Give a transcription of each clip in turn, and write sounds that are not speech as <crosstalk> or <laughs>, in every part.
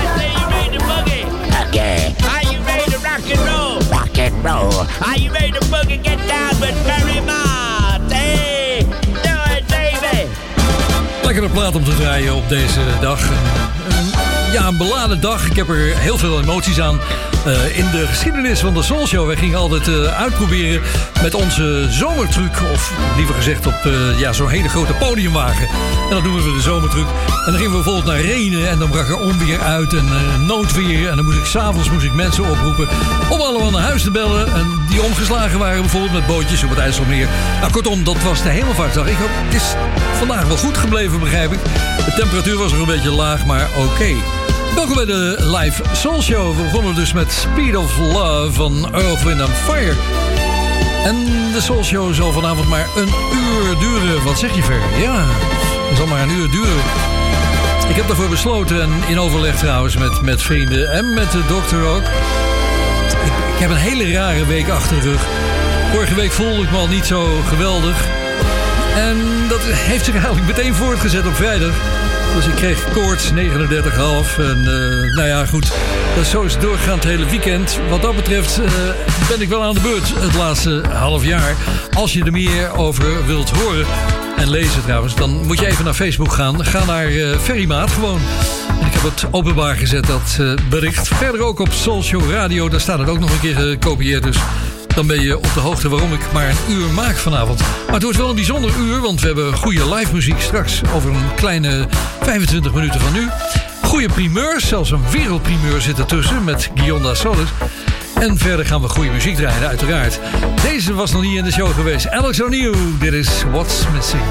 I say you made to boogie. Okay. Are you ready to rock and roll? Rock and roll. Are you ready to boogie? Get down with Mary Hey, Do it, baby. Lekkere plaat om te draaien op deze dag. Ja, een beladen dag. Ik heb er heel veel emoties aan van de Soul Show. Wij gingen altijd uh, uitproberen met onze zomertruc. Of liever gezegd op uh, ja, zo'n hele grote podiumwagen. En dat noemen we de zomertruc. En dan gingen we bijvoorbeeld naar Renen. En dan brak er onweer uit en noodweer. En dan moest ik s'avonds moest ik mensen oproepen om allemaal naar huis te bellen. En die omgeslagen waren bijvoorbeeld met bootjes op het IJsselmeer. Nou, kortom, dat was de hemelvaartsdag. Ik het is vandaag wel goed gebleven, begrijp ik. De temperatuur was nog een beetje laag, maar oké. Welkom bij de live Soul Show. We begonnen dus met Speed of Love van Earth, Wind and Fire. En de Soul Show zal vanavond maar een uur duren. Wat zeg je ver? Ja, het zal maar een uur duren. Ik heb daarvoor besloten, en in overleg trouwens met, met vrienden en met de dokter ook. Ik, ik heb een hele rare week achter de rug. Vorige week voelde ik me al niet zo geweldig. En dat heeft zich eigenlijk meteen voortgezet op vrijdag. Dus ik kreeg koorts 39,5. En uh, nou ja, goed. Dat zo is het het hele weekend. Wat dat betreft uh, ben ik wel aan de beurt het laatste half jaar. Als je er meer over wilt horen en lezen trouwens... dan moet je even naar Facebook gaan. Ga naar uh, Ferrymaat gewoon. En ik heb het openbaar gezet, dat bericht. Verder ook op Social Radio. Daar staat het ook nog een keer gekopieerd. Dus dan ben je op de hoogte waarom ik maar een uur maak vanavond. Maar het wordt wel een bijzonder uur, want we hebben goede live muziek straks over een kleine 25 minuten van nu. Goede primeurs, zelfs een wereldprimeur zit ertussen met Gionda Solis. En verder gaan we goede muziek draaien, uiteraard. Deze was nog niet in de show geweest. Alex O'Neill, dit is What's Missing.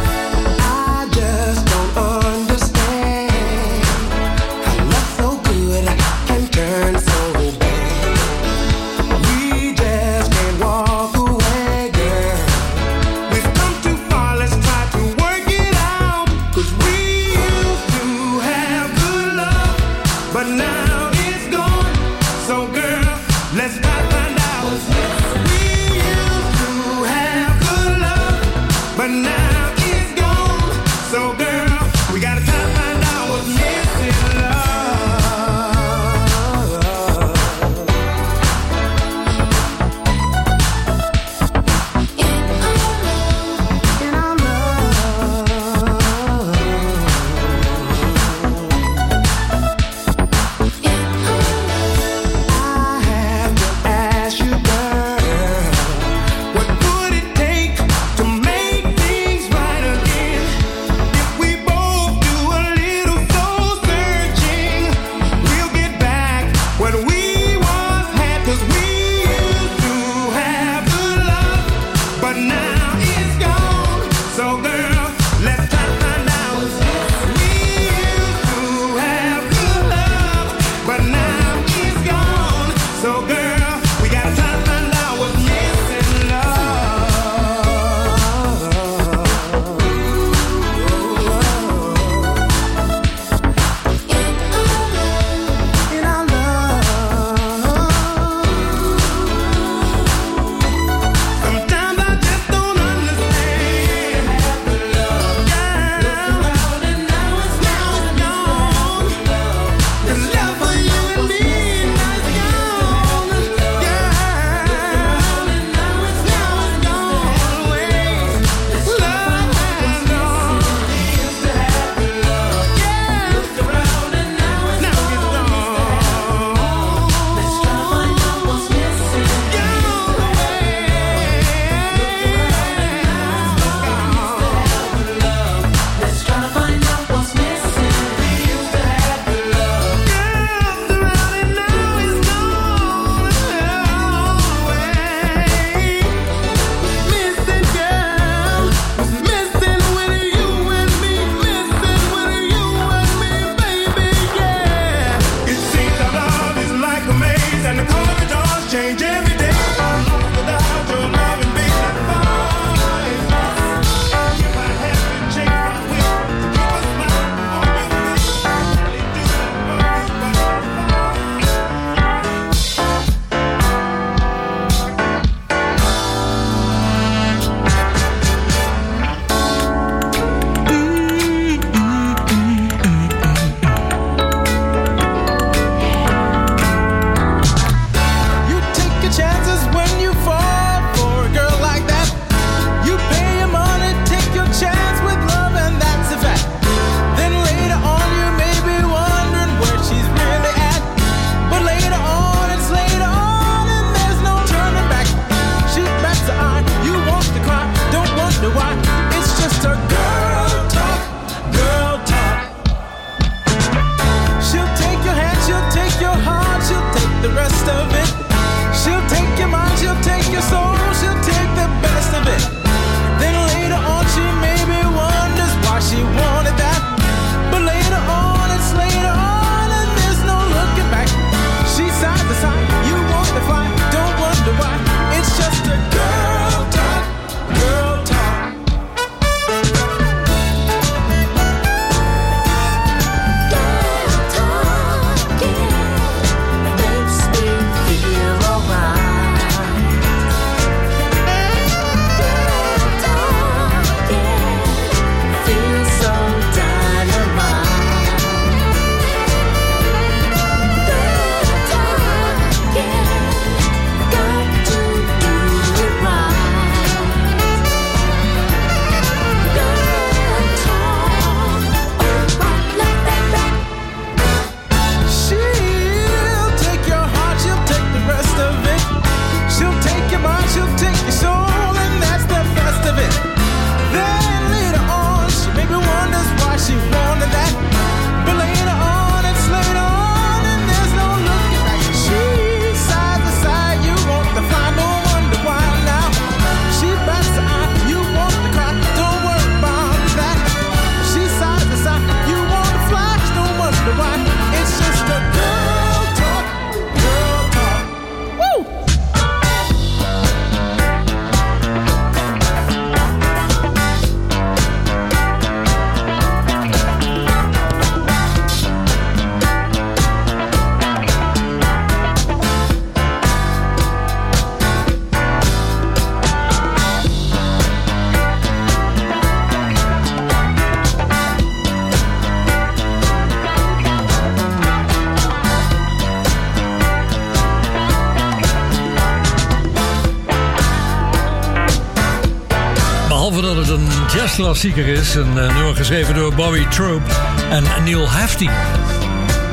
Jazzklassieker is. Een uh, nummer geschreven door Bobby Troop en Neil Hefti.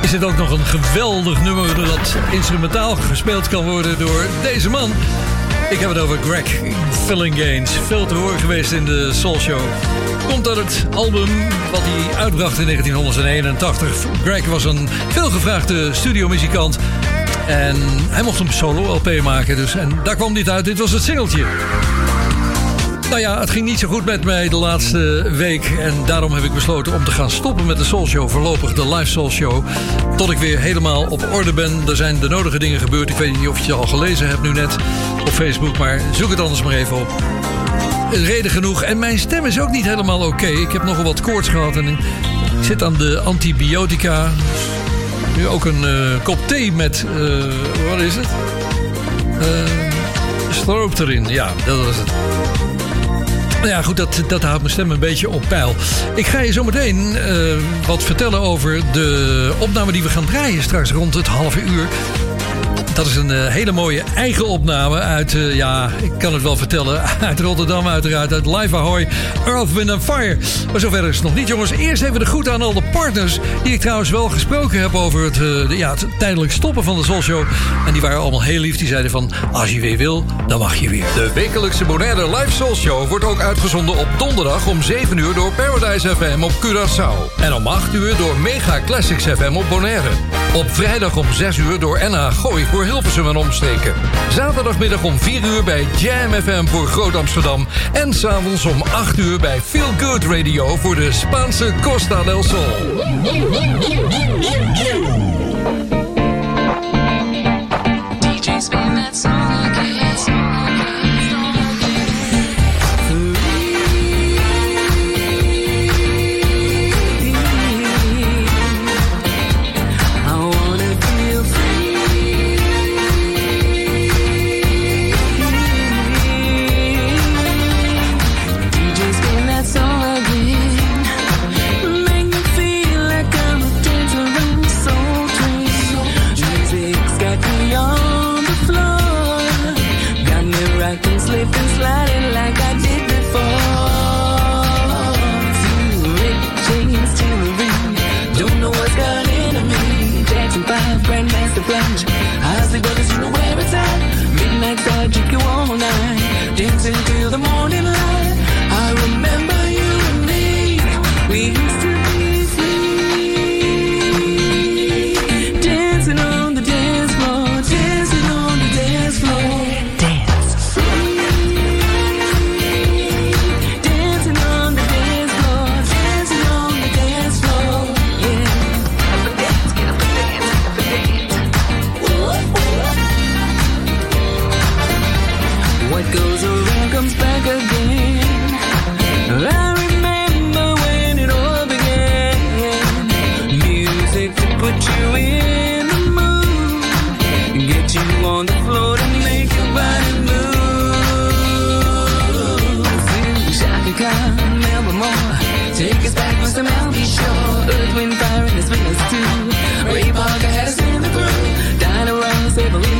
Is dit ook nog een geweldig nummer dat instrumentaal gespeeld kan worden door deze man. Ik heb het over Greg Gaines. Veel te horen geweest in de Soul Show. Komt uit het album wat hij uitbracht in 1981. Greg was een veelgevraagde studiomuzikant. En hij mocht een solo-LP maken. Dus, en daar kwam dit uit. Dit was het singeltje. Nou ja, het ging niet zo goed met mij de laatste week. En daarom heb ik besloten om te gaan stoppen met de Soul Show. Voorlopig de live Soul Show. Tot ik weer helemaal op orde ben. Er zijn de nodige dingen gebeurd. Ik weet niet of je het al gelezen hebt nu net op Facebook. Maar zoek het anders maar even op. Reden genoeg. En mijn stem is ook niet helemaal oké. Ik heb nogal wat koorts gehad. En ik zit aan de antibiotica. Nu ook een uh, kop thee met... Uh, wat is het? Uh, stroop erin. Ja, dat was het. Nou ja, goed, dat, dat houdt mijn stem een beetje op peil. Ik ga je zo meteen uh, wat vertellen over de opname die we gaan draaien straks rond het halve uur. Dat is een uh, hele mooie eigen opname uit, uh, ja, ik kan het wel vertellen, <laughs> uit Rotterdam uiteraard, uit Live Ahoy, Earth, Wind Fire. Maar zover is het nog niet, jongens. Eerst even de groet aan al de partners, die ik trouwens wel gesproken heb over het, uh, de, ja, het tijdelijk stoppen van de Soul Show. En die waren allemaal heel lief, die zeiden van, als je weer wil, dan mag je weer. De wekelijkse Bonaire Live Soul Show wordt ook uitgezonden op donderdag om 7 uur door Paradise FM op Curaçao. En om 8 uur door Mega Classics FM op Bonaire. Op vrijdag om 6 uur door NH Gooi voor Hilversum en omstreken. Zaterdagmiddag om 4 uur bij Jam FM voor Groot Amsterdam. En s'avonds om 8 uur bij Feel Good Radio voor de Spaanse Costa del Sol.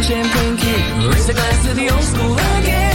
champagne kick, Raise the glass to the old school again.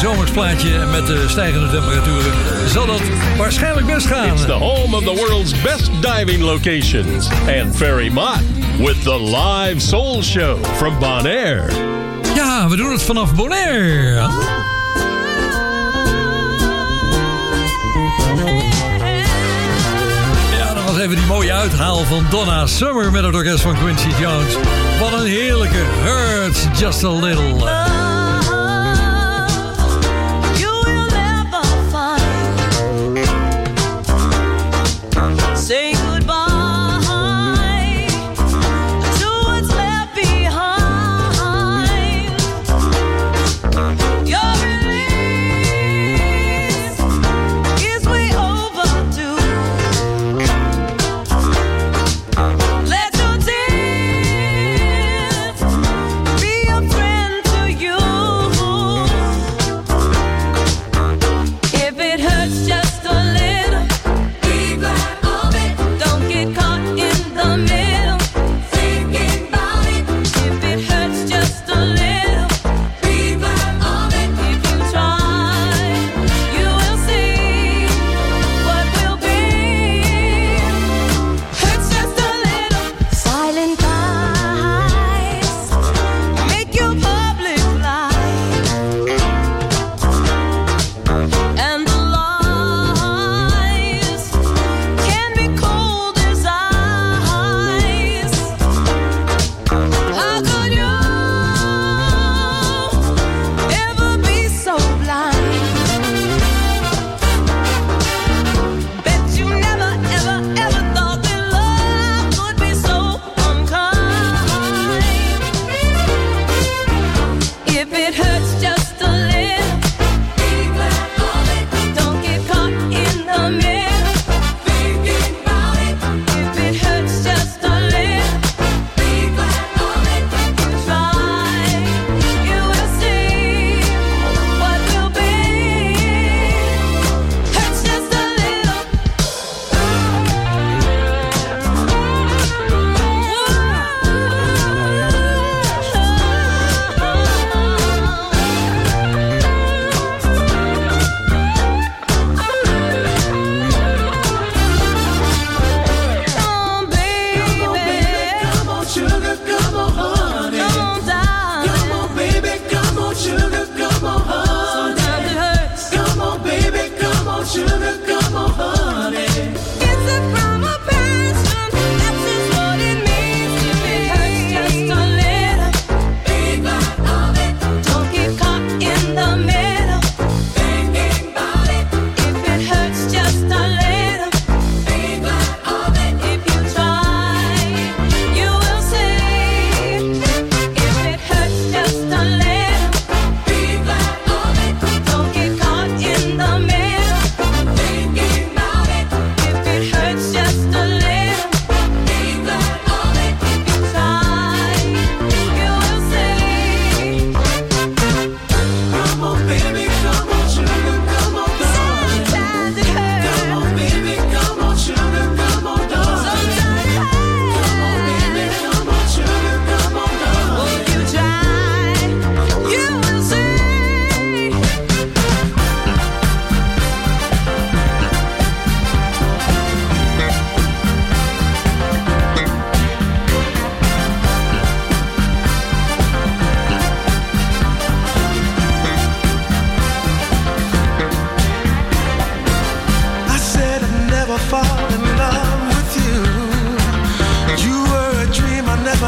Zomersplaatje met de stijgende temperaturen. Zal dat waarschijnlijk best gaan. It's the home of the world's best diving locations. And Ferry Mott with the live soul show from Bonaire. Ja, we doen het vanaf Bonaire. even die mooie uithaal van Donna Summer met het orkest van Quincy Jones. Wat een heerlijke Hurts Just a Little.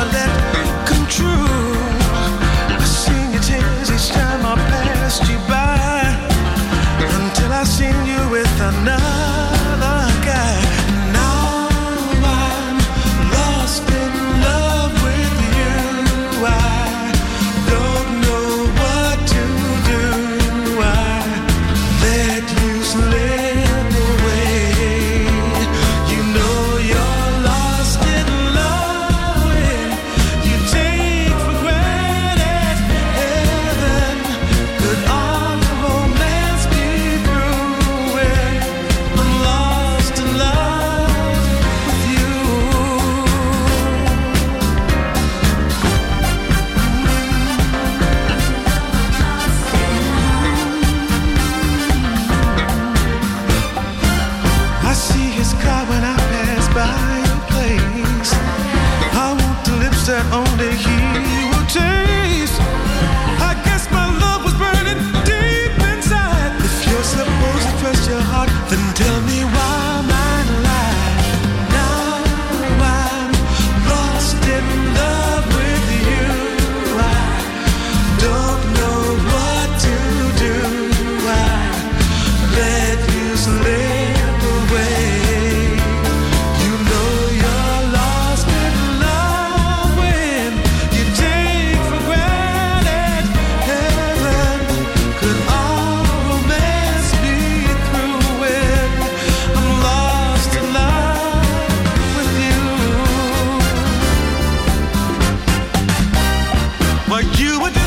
morder you would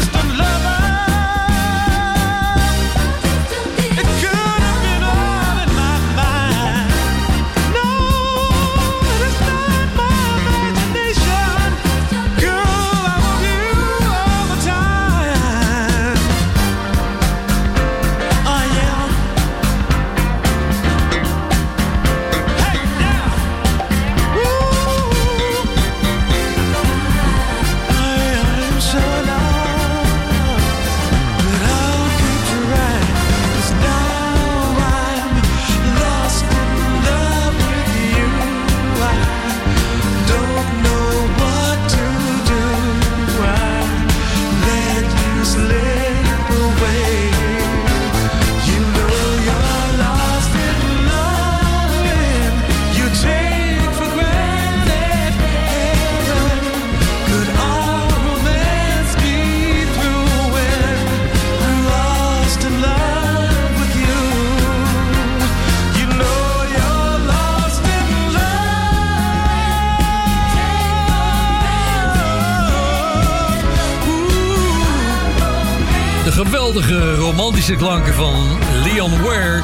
van Leon Ware.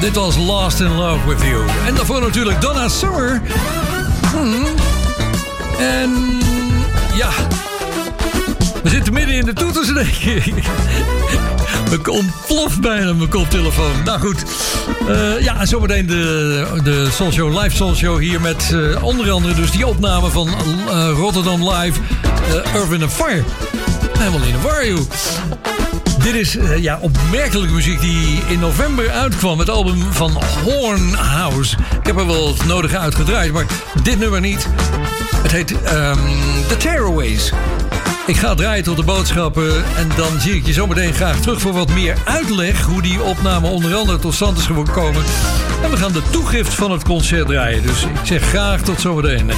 Dit was Lost in Love with You. En daarvoor natuurlijk Donna Summer. Hmm. En ja, we zitten midden in de toeters, denk ik. Ik ontploft bijna mijn koptelefoon. Nou goed. Uh, ja, en zometeen de, de Soul Show, live Soul Show hier met uh, onder andere dus die opname van uh, Rotterdam Live, Urban and Fire. Helemaal in de war, dit is uh, ja, opmerkelijke muziek die in november uitkwam. Het album van Hornhouse. Ik heb er wel het nodige uitgedraaid, maar dit nummer niet. Het heet um, The Tearaways. Ik ga draaien tot de boodschappen en dan zie ik je zometeen graag terug voor wat meer uitleg hoe die opname onder andere tot stand is gekomen. En we gaan de toegift van het concert draaien. Dus ik zeg graag tot zometeen.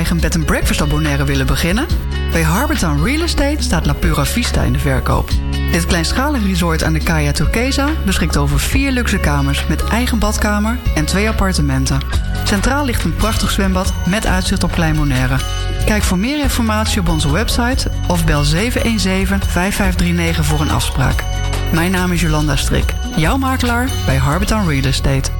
Eigen bed and breakfast abonneren willen beginnen? Bij Harbortown Real Estate staat La Pura Vista in de verkoop. Dit kleinschalige resort aan de Kaya Turquesa beschikt over vier luxe kamers met eigen badkamer en twee appartementen. Centraal ligt een prachtig zwembad met uitzicht op Klein Bonaire. Kijk voor meer informatie op onze website of bel 717-5539 voor een afspraak. Mijn naam is Jolanda Strik, jouw makelaar bij Harbortown Real Estate.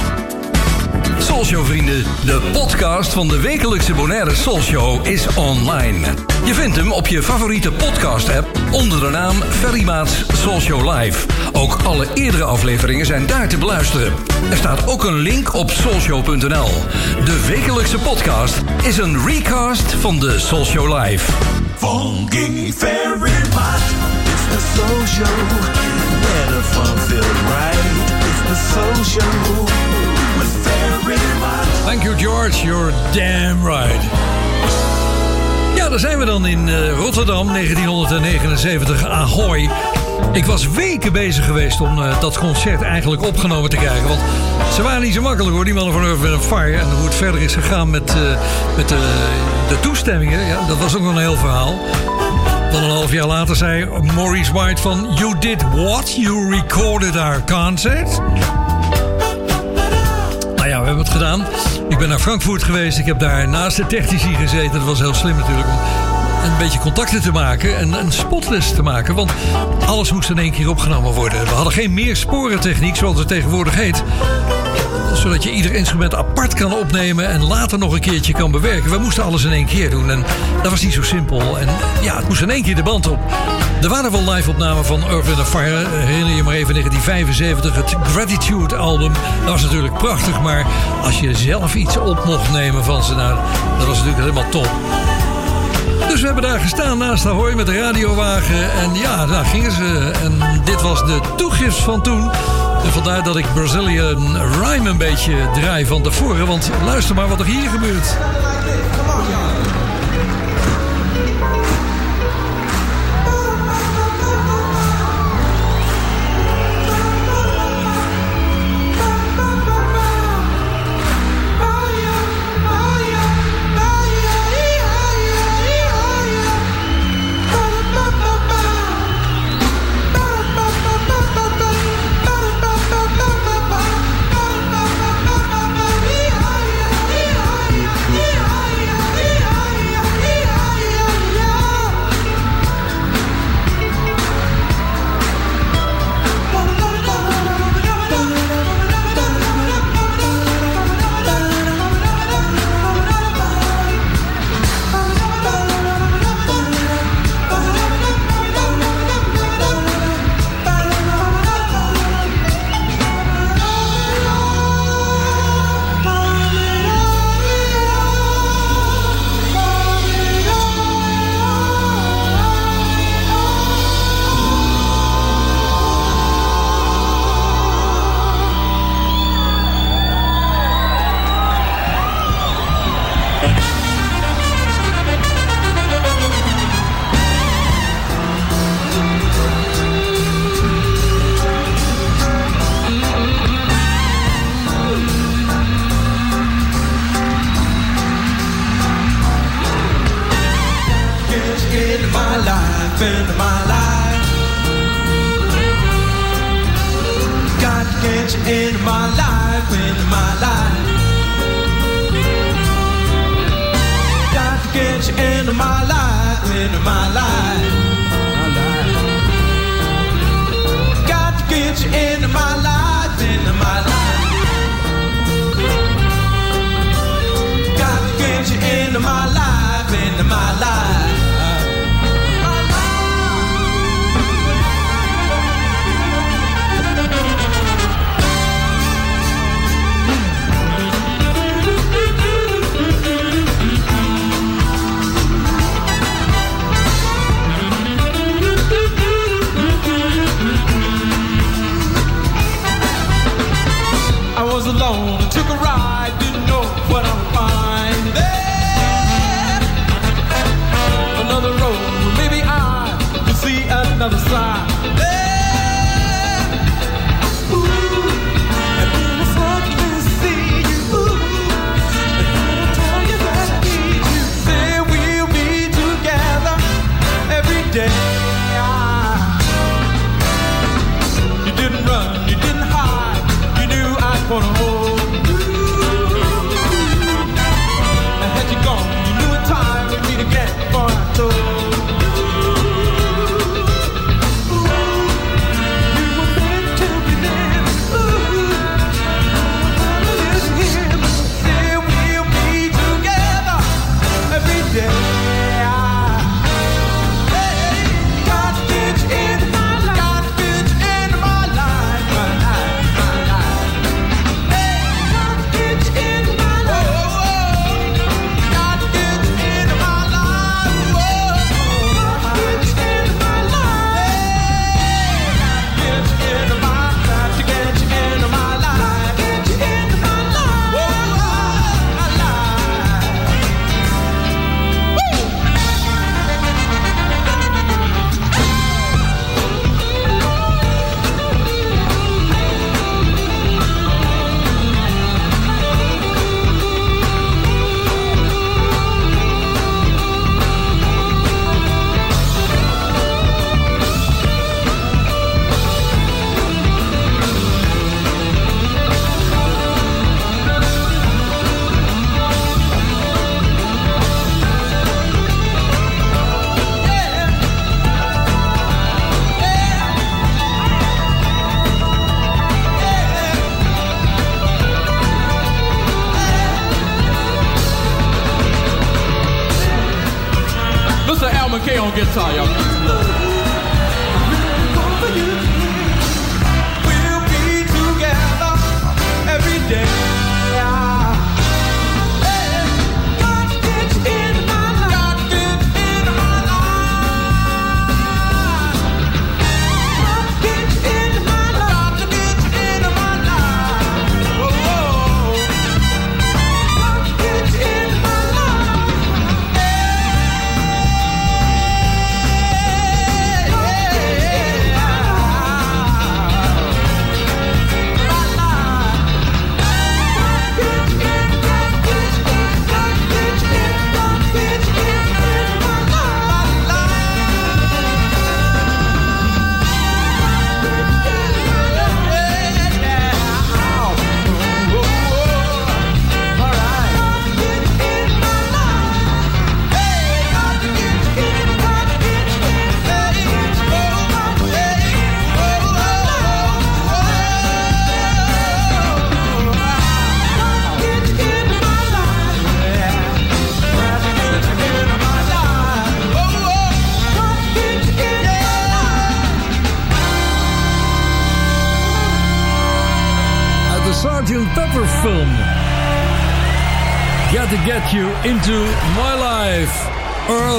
Soulshow vrienden, de podcast van de wekelijkse Bonaire Soulshow is online. Je vindt hem op je favoriete podcast-app onder de naam Ferry Maats Soulshow Live. Ook alle eerdere afleveringen zijn daar te beluisteren. Er staat ook een link op soulshow.nl. De wekelijkse podcast is een recast van de Soulshow Live. Funky Ferry it's the Soul Show. Where the fun right, it's the Soul Thank you, George. You're damn right. Ja, daar zijn we dan in eh, Rotterdam, 1979, Ahoy. Ik was weken bezig geweest om eh, dat concert eigenlijk opgenomen te krijgen. Want ze waren niet zo makkelijk hoor, die mannen van Wind Fire. En hoe het verder is gegaan met, eh, met de, de toestemmingen, ja, dat was ook nog een heel verhaal. Dan een half jaar later zei Maurice White van... You did what? You recorded our concert? Ja, we hebben het gedaan. Ik ben naar Frankfurt geweest. Ik heb daar naast de technici gezeten. Dat was heel slim natuurlijk om een beetje contacten te maken en een spotlist te maken. Want alles moest in één keer opgenomen worden. We hadden geen meer sporentechniek zoals het tegenwoordig heet zodat je ieder instrument apart kan opnemen en later nog een keertje kan bewerken. We moesten alles in één keer doen en dat was niet zo simpel. En ja, het moest in één keer de band op. Er waren wel live-opnamen van Wind Fire. Herinner je maar even 1975, het Gratitude album. Dat was natuurlijk prachtig, maar als je zelf iets op mocht nemen van ze, nou, dat was natuurlijk helemaal top. Dus we hebben daar gestaan naast Ahoy met de radiowagen. En ja, daar gingen ze. En dit was de toegift van toen. En vandaar dat ik Brazilian Rhyme een beetje draai van tevoren. Want luister maar wat er hier gebeurt. Life, into my life. Got to get you into my life, into my life. Got to get you into my life. life, into my life.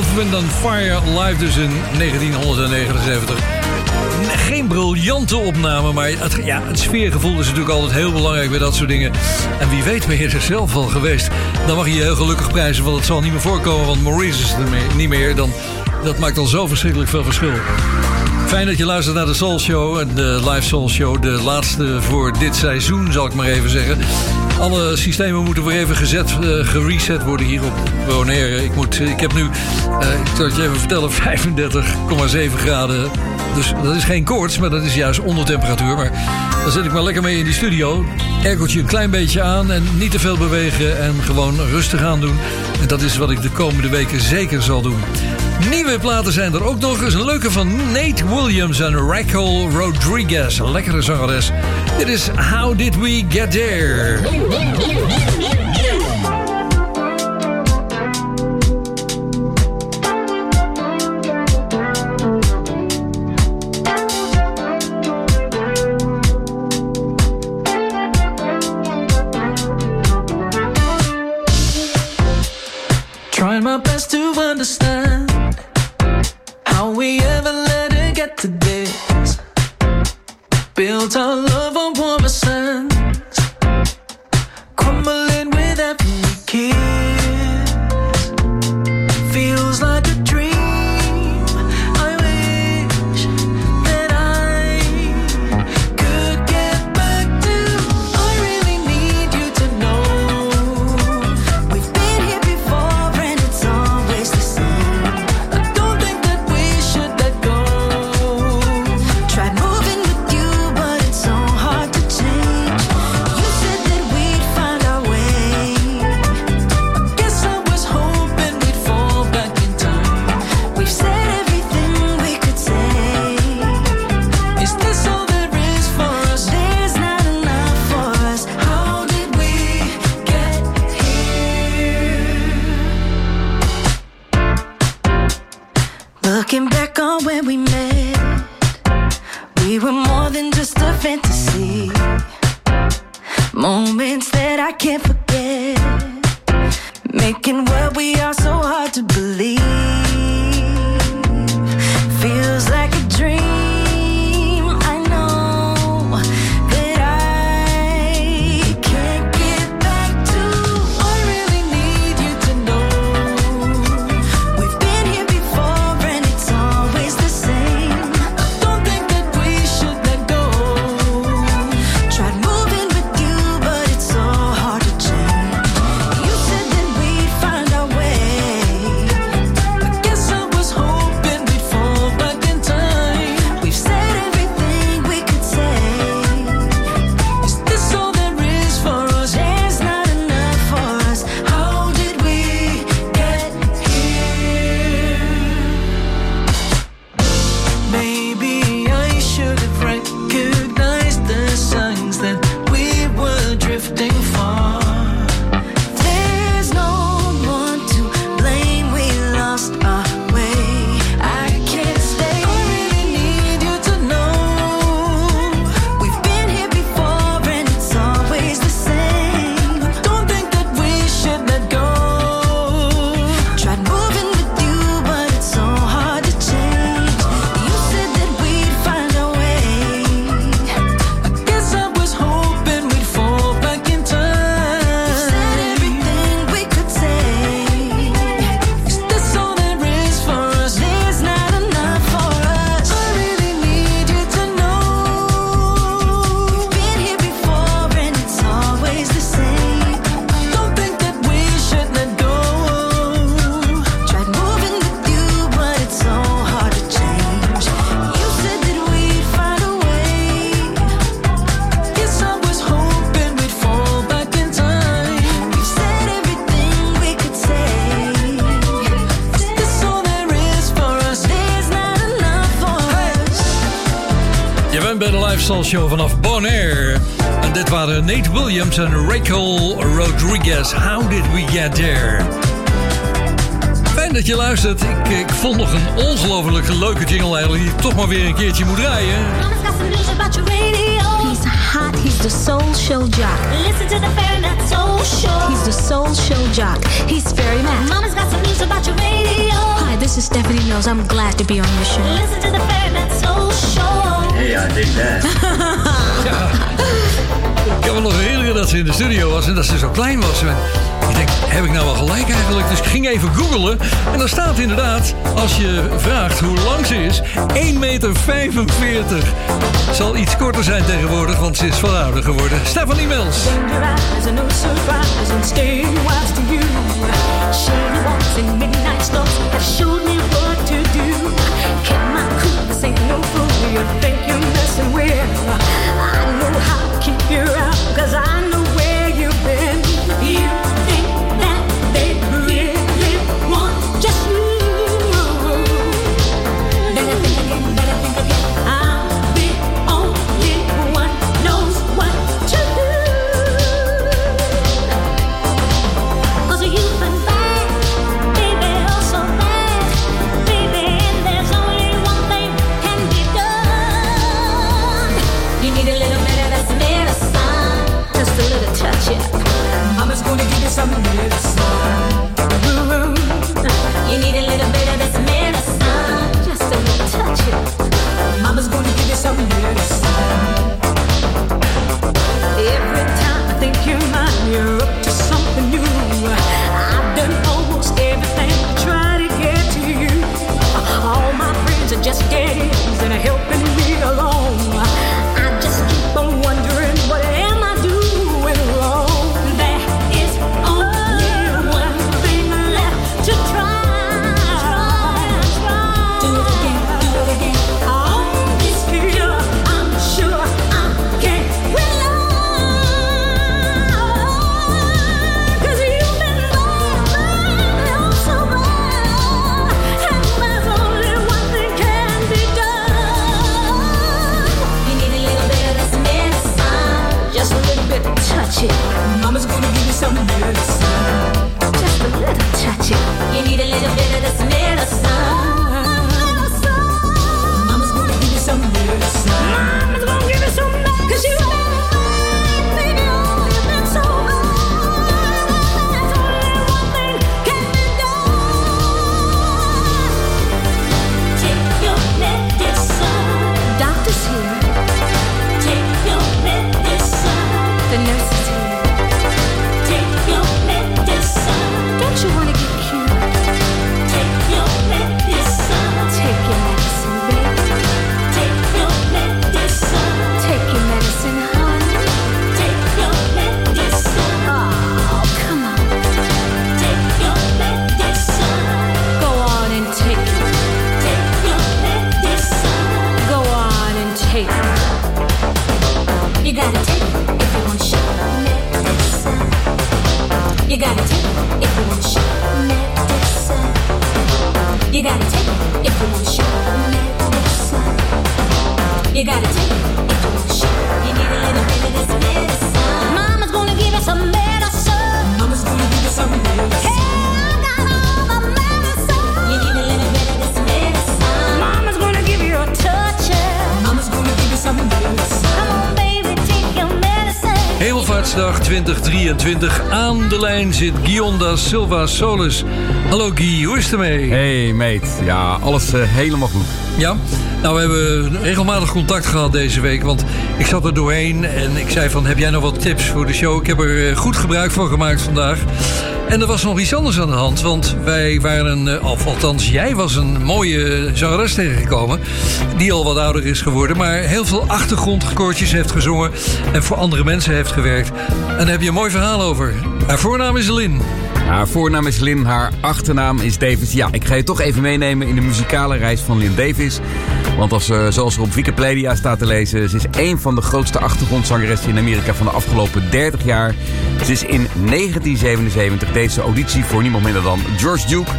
Earth, Wind and Fire live dus in 1979. Geen briljante opname, maar het, ja, het sfeergevoel is natuurlijk altijd heel belangrijk bij dat soort dingen. En wie weet ben je er zelf al geweest. Dan mag je je heel gelukkig prijzen, want het zal niet meer voorkomen. Want Maurice is er niet meer. Dan, dat maakt al zo verschrikkelijk veel verschil. Fijn dat je luistert naar de Soul Show, de live Soul Show. De laatste voor dit seizoen, zal ik maar even zeggen. Alle systemen moeten weer even gezet, eh, gereset worden hier op Bonaire. Ik, moet, ik heb nu, eh, ik zal het je even vertellen, 35,7 graden. Dus dat is geen koorts, maar dat is juist onder temperatuur. Maar dan zit ik maar lekker mee in die studio. Aircootje een klein beetje aan en niet te veel bewegen en gewoon rustig aan doen. En dat is wat ik de komende weken zeker zal doen. Nieuwe platen zijn er ook nog eens. Een leuke van Nate Williams en Raquel Rodriguez. Lekkere zangeres. Dit is How Did We Get There? show Bon Air. En dit waren Nate Williams en Rachel Rodriguez. How did we get there? Fijn dat je luistert. Ik, ik vond nog een ongelooflijk leuke jingle die toch maar weer een keertje moet draaien. He's hot, he's the soul show jock. Listen to the Fahrenheit soul show. He's the soul show jock. He's very mad. Mama's got some news about your radio. Hi, this is Stephanie Knows. I'm glad to be on your show. Listen to the Fahrenheit soul show. Eh, <laughs> ik heb me nog herinneren dat ze in de studio was en dat ze zo klein was. Ik denk, heb ik nou wel gelijk eigenlijk? Dus ik ging even googelen. En dan staat inderdaad, als je vraagt hoe lang ze is, 1,45 meter. Zal iets korter zijn tegenwoordig, want ze is verouderd geworden. Stephanie Mills. and will. I know how to keep you out, cause I Hemelvaartsdag 2023. Aan de lijn zit Guion da Silva Solis. Hallo Guy, hoe is het ermee? Hey mate, ja, alles eh, helemaal goed. Ja, nou we hebben regelmatig contact gehad deze week. Want ik zat er doorheen en ik zei van... heb jij nog wat tips voor de show? Ik heb er eh, goed gebruik van gemaakt vandaag. En er was nog iets anders aan de hand. Want wij waren, eh, of althans jij was een mooie zangeres tegengekomen. Die al wat ouder is geworden. Maar heel veel achtergrondkoortjes heeft gezongen. En voor andere mensen heeft gewerkt. En daar heb je een mooi verhaal over. Haar voornaam is Lin. Haar voornaam is Lynn, haar achternaam is Davis. Ja, ik ga je toch even meenemen in de muzikale reis van Lynn Davis. Want als, eh, zoals er op Wikipedia staat te lezen... ze is één van de grootste achtergrondzangeressen in Amerika van de afgelopen 30 jaar. Ze is in 1977 deze auditie voor niemand minder dan George Duke.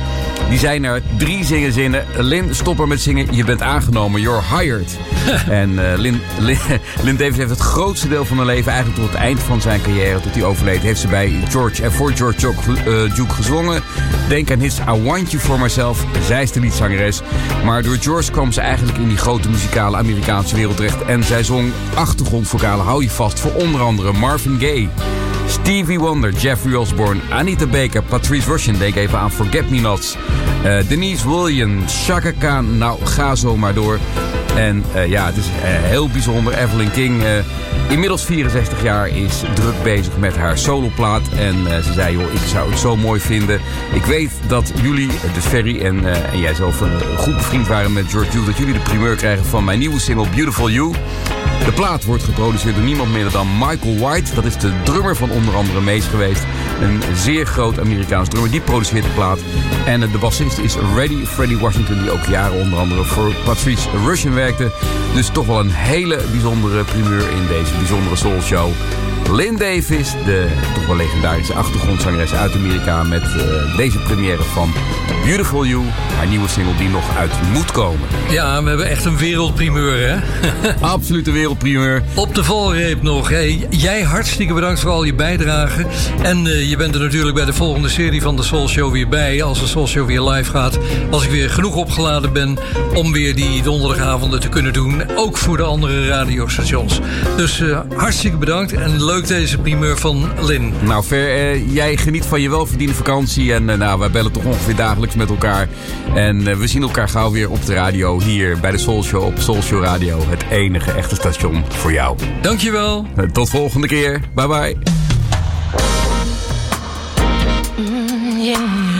Die zei na drie zingenzinnen... Lynn, stop er met zingen, je bent aangenomen, you're hired. <laughs> en eh Lynn, Lynn, Lynn Davis heeft het grootste deel van haar leven... eigenlijk tot het eind van zijn carrière, tot hij overleed... heeft ze bij George en voor George Duke, eh, Duke gezongen. Denk aan hits I Want You For Myself. Zij is de liedzangeres. Maar door George kwam ze eigenlijk in die grote muzikale Amerikaanse wereld terecht. En zij zong achtergrondvokalen, hou je vast, voor onder andere Marvin Gaye... Stevie Wonder, Jeffrey Osborne, Anita Baker, Patrice Rushen, denk even aan Forget Me Nots. eh, Denise Williams, Chaka Khan, nou ga zo maar door. En eh, ja, het is eh, heel bijzonder. Evelyn King, inmiddels 64 jaar, is druk bezig met haar soloplaat. En ze zei, joh, ik zou het zo mooi vinden. Ik weet dat jullie, dus Ferry en, en jij zelf, eh, goed bevriend waren met George Duke. Dat jullie de primeur krijgen van mijn nieuwe single Beautiful You. De plaat wordt geproduceerd door niemand minder dan Michael White. Dat is de drummer van onder andere Mees geweest. Een zeer groot Amerikaans drummer. Die produceert de plaat. En de bassist is Reddy Freddie Washington. Die ook jaren onder andere voor Patrice Rushen werkte. Dus toch wel een hele bijzondere primeur in deze bijzondere soul show. Lynn Davis, de toch wel legendarische achtergrondzangeres uit Amerika... met eh, deze première van Beautiful You. Haar nieuwe single die nog uit moet komen. Ja, we hebben echt een wereldprimeur, hè? <laughs> Absolute wereldprimeur. Op de valreep nog. Hey, jij hartstikke bedankt voor al je bijdragen. En eh, je bent er natuurlijk bij de volgende serie van de Soul Show weer bij. Als de Soul Show weer live gaat. Als ik weer genoeg opgeladen ben om weer die donderdagavonden te kunnen doen. Ook voor de andere radiostations. Dus eh, hartstikke bedankt. En leuk deze primeur van Lin. Nou, Ver, eh, jij geniet van je welverdiende vakantie. En eh, nou, wij bellen toch ongeveer dagelijks met elkaar. En eh, we zien elkaar gauw weer op de radio hier bij de Soul Show op Soul Show Radio. Het enige echte station voor jou. Dankjewel. Tot volgende keer. Bye bye. done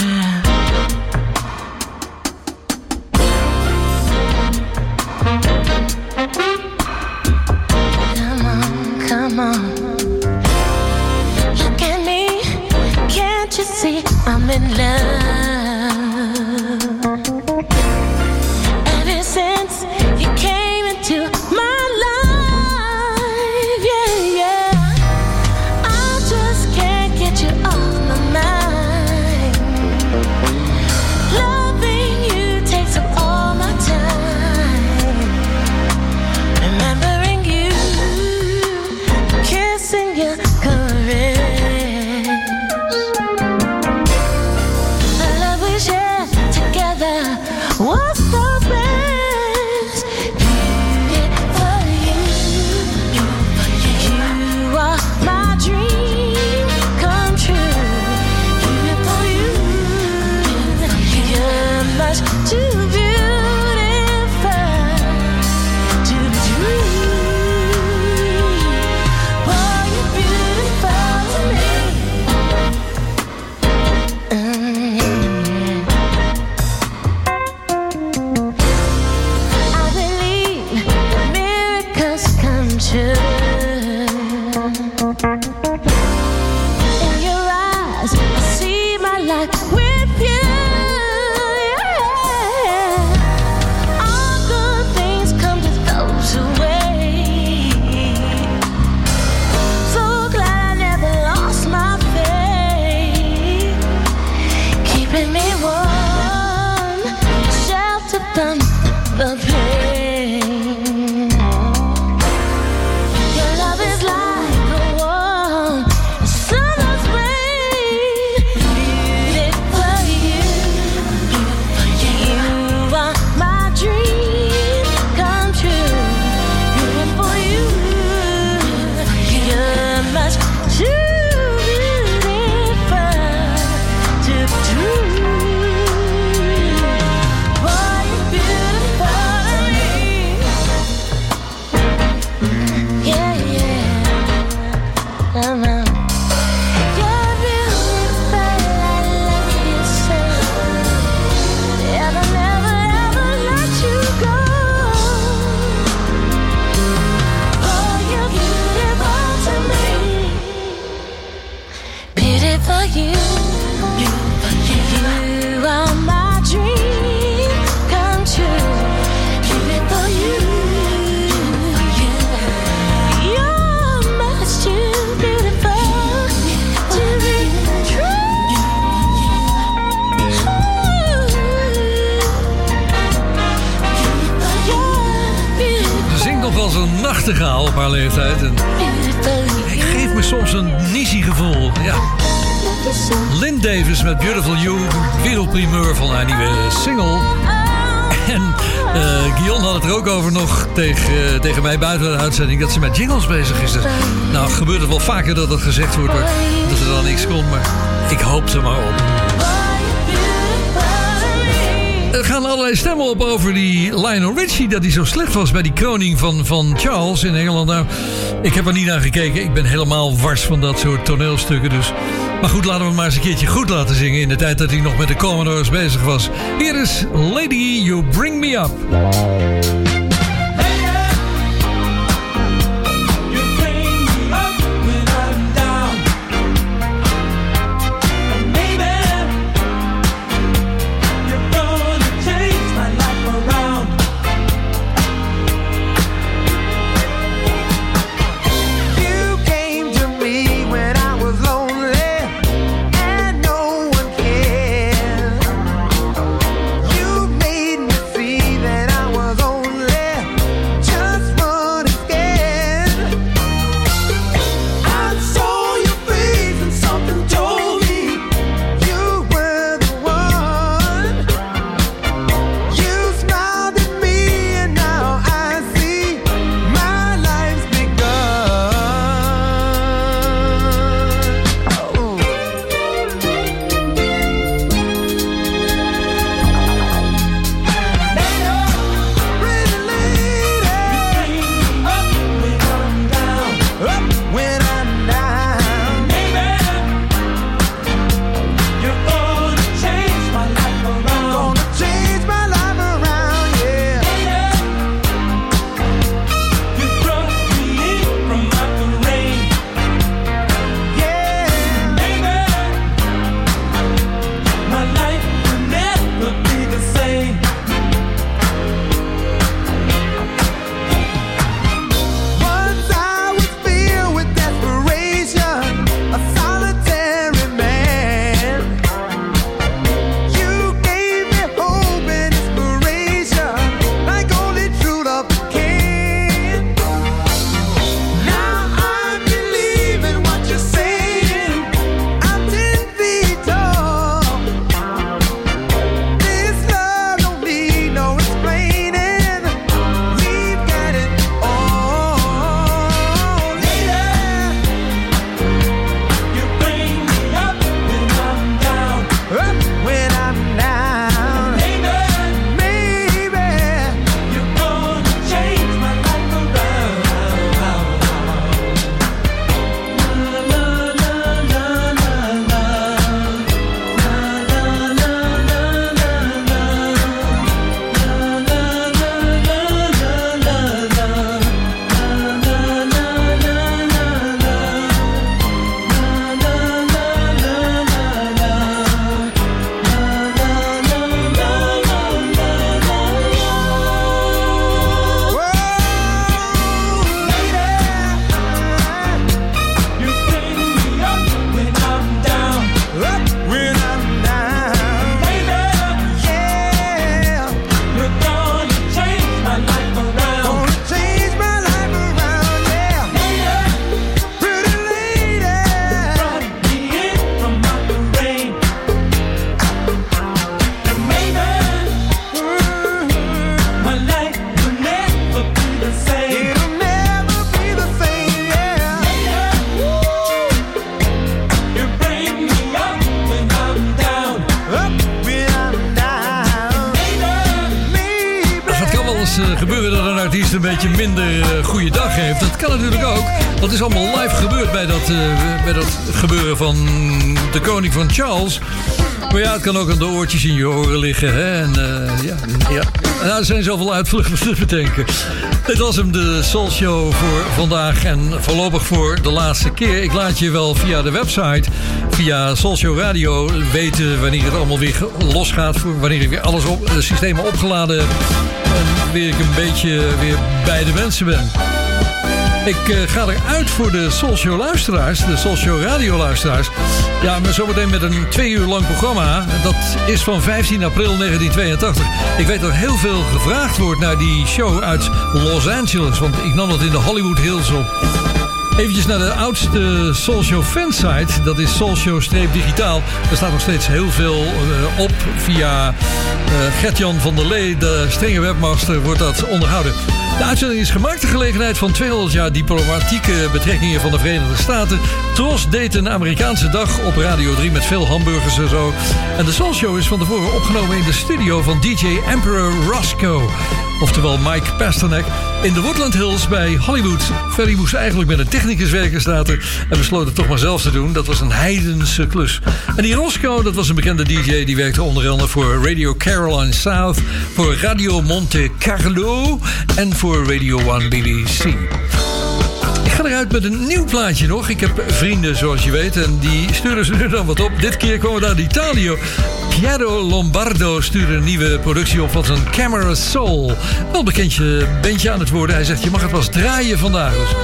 op haar leeftijd. En ik geef me soms een nizzy gevoel. Ja. Lynn Davis met Beautiful You, wereldprimeur van haar nieuwe single. En eh Guillaume had het er ook over nog tegen, eh, tegen mij buiten de uitzending... dat ze met jingles bezig is. Dus, nou, gebeurt het wel vaker dat het gezegd wordt, maar dat er dan niks komt. Maar ik hoop er maar op. gaan allerlei stemmen op over die Lionel Richie... dat hij zo slecht was bij die kroning van, van Charles in Engeland. Nou, ik heb er niet naar gekeken. Ik ben helemaal wars van dat soort toneelstukken. Dus. Maar goed, laten we hem maar eens een keertje goed laten zingen... in de tijd dat hij nog met de Commodores bezig was. Hier is Lady, You Bring Me Up. Charles. Maar ja, het kan ook aan de oortjes in je oren liggen. Hè? En, eh, ja, ja. Nou, er zijn zoveel uitvluchten te bedenken. Dit was hem, de Soul Show voor vandaag. En voorlopig voor de laatste keer. Ik laat je wel via de website, via Soul Show Radio... weten wanneer het allemaal weer losgaat. Wanneer ik weer alles op, de systemen opgeladen heb. En weer ik een beetje weer bij de mensen ben. Ik eh, ga eruit voor de Soul Show luisteraars, de Soul Show radio luisteraars. Ja, maar zometeen met een twee uur lang programma. Dat is van 15 april 1982. Ik weet dat heel veel gevraagd wordt naar die show uit Los Angeles. Want ik nam dat in de Hollywood Hills op. Eventjes naar de oudste Soul Show fansite. Dat is soulshow-digitaal. Daar staat nog steeds heel veel eh, op. Via eh, Gert-Jan van der Lee, de strenge webmaster, wordt dat onderhouden. De uitzending is gemaakt ter gelegenheid van 200 jaar diplomatieke betrekkingen van de Verenigde Staten. Tros deed een Amerikaanse dag op Radio 3 met veel hamburgers en zo. En de Soul Show is van tevoren opgenomen in de studio van DJ Emperor Roscoe. Oftewel Mike Pasternak in de Woodland Hills bij Hollywood. Ferry moest eigenlijk met een technicus werken staat er, en besloot het toch maar zelf te doen. Dat was een heidense klus. En die Roscoe, dat was een bekende DJ die werkte onder andere voor Radio Caroline South, voor Radio Monte Carlo en voor Radio 1 BBC. Ik ga eruit met een nieuw plaatje nog. Ik heb vrienden, zoals je weet, en die sturen ze nu dan wat op. Dit keer komen we uit Italië. Piero Lombardo stuurde een nieuwe productie op van zijn Camera Soul. Wel bekendje bandje aan het worden. Hij zegt, je mag het eens draaien vandaag. Dus,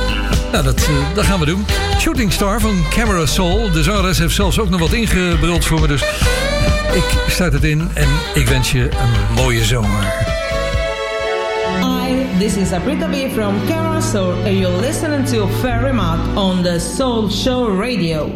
nou, dat, eh, dat gaan we doen. Shooting Star van Camera Soul. De zangeres heeft zelfs ook nog wat ingebruld voor me. Dus ik start het in en ik wens je een mooie zomer. Hi, this is Aprita B from Soul, and you're listening to Ferry Matt on the Soul Show Radio.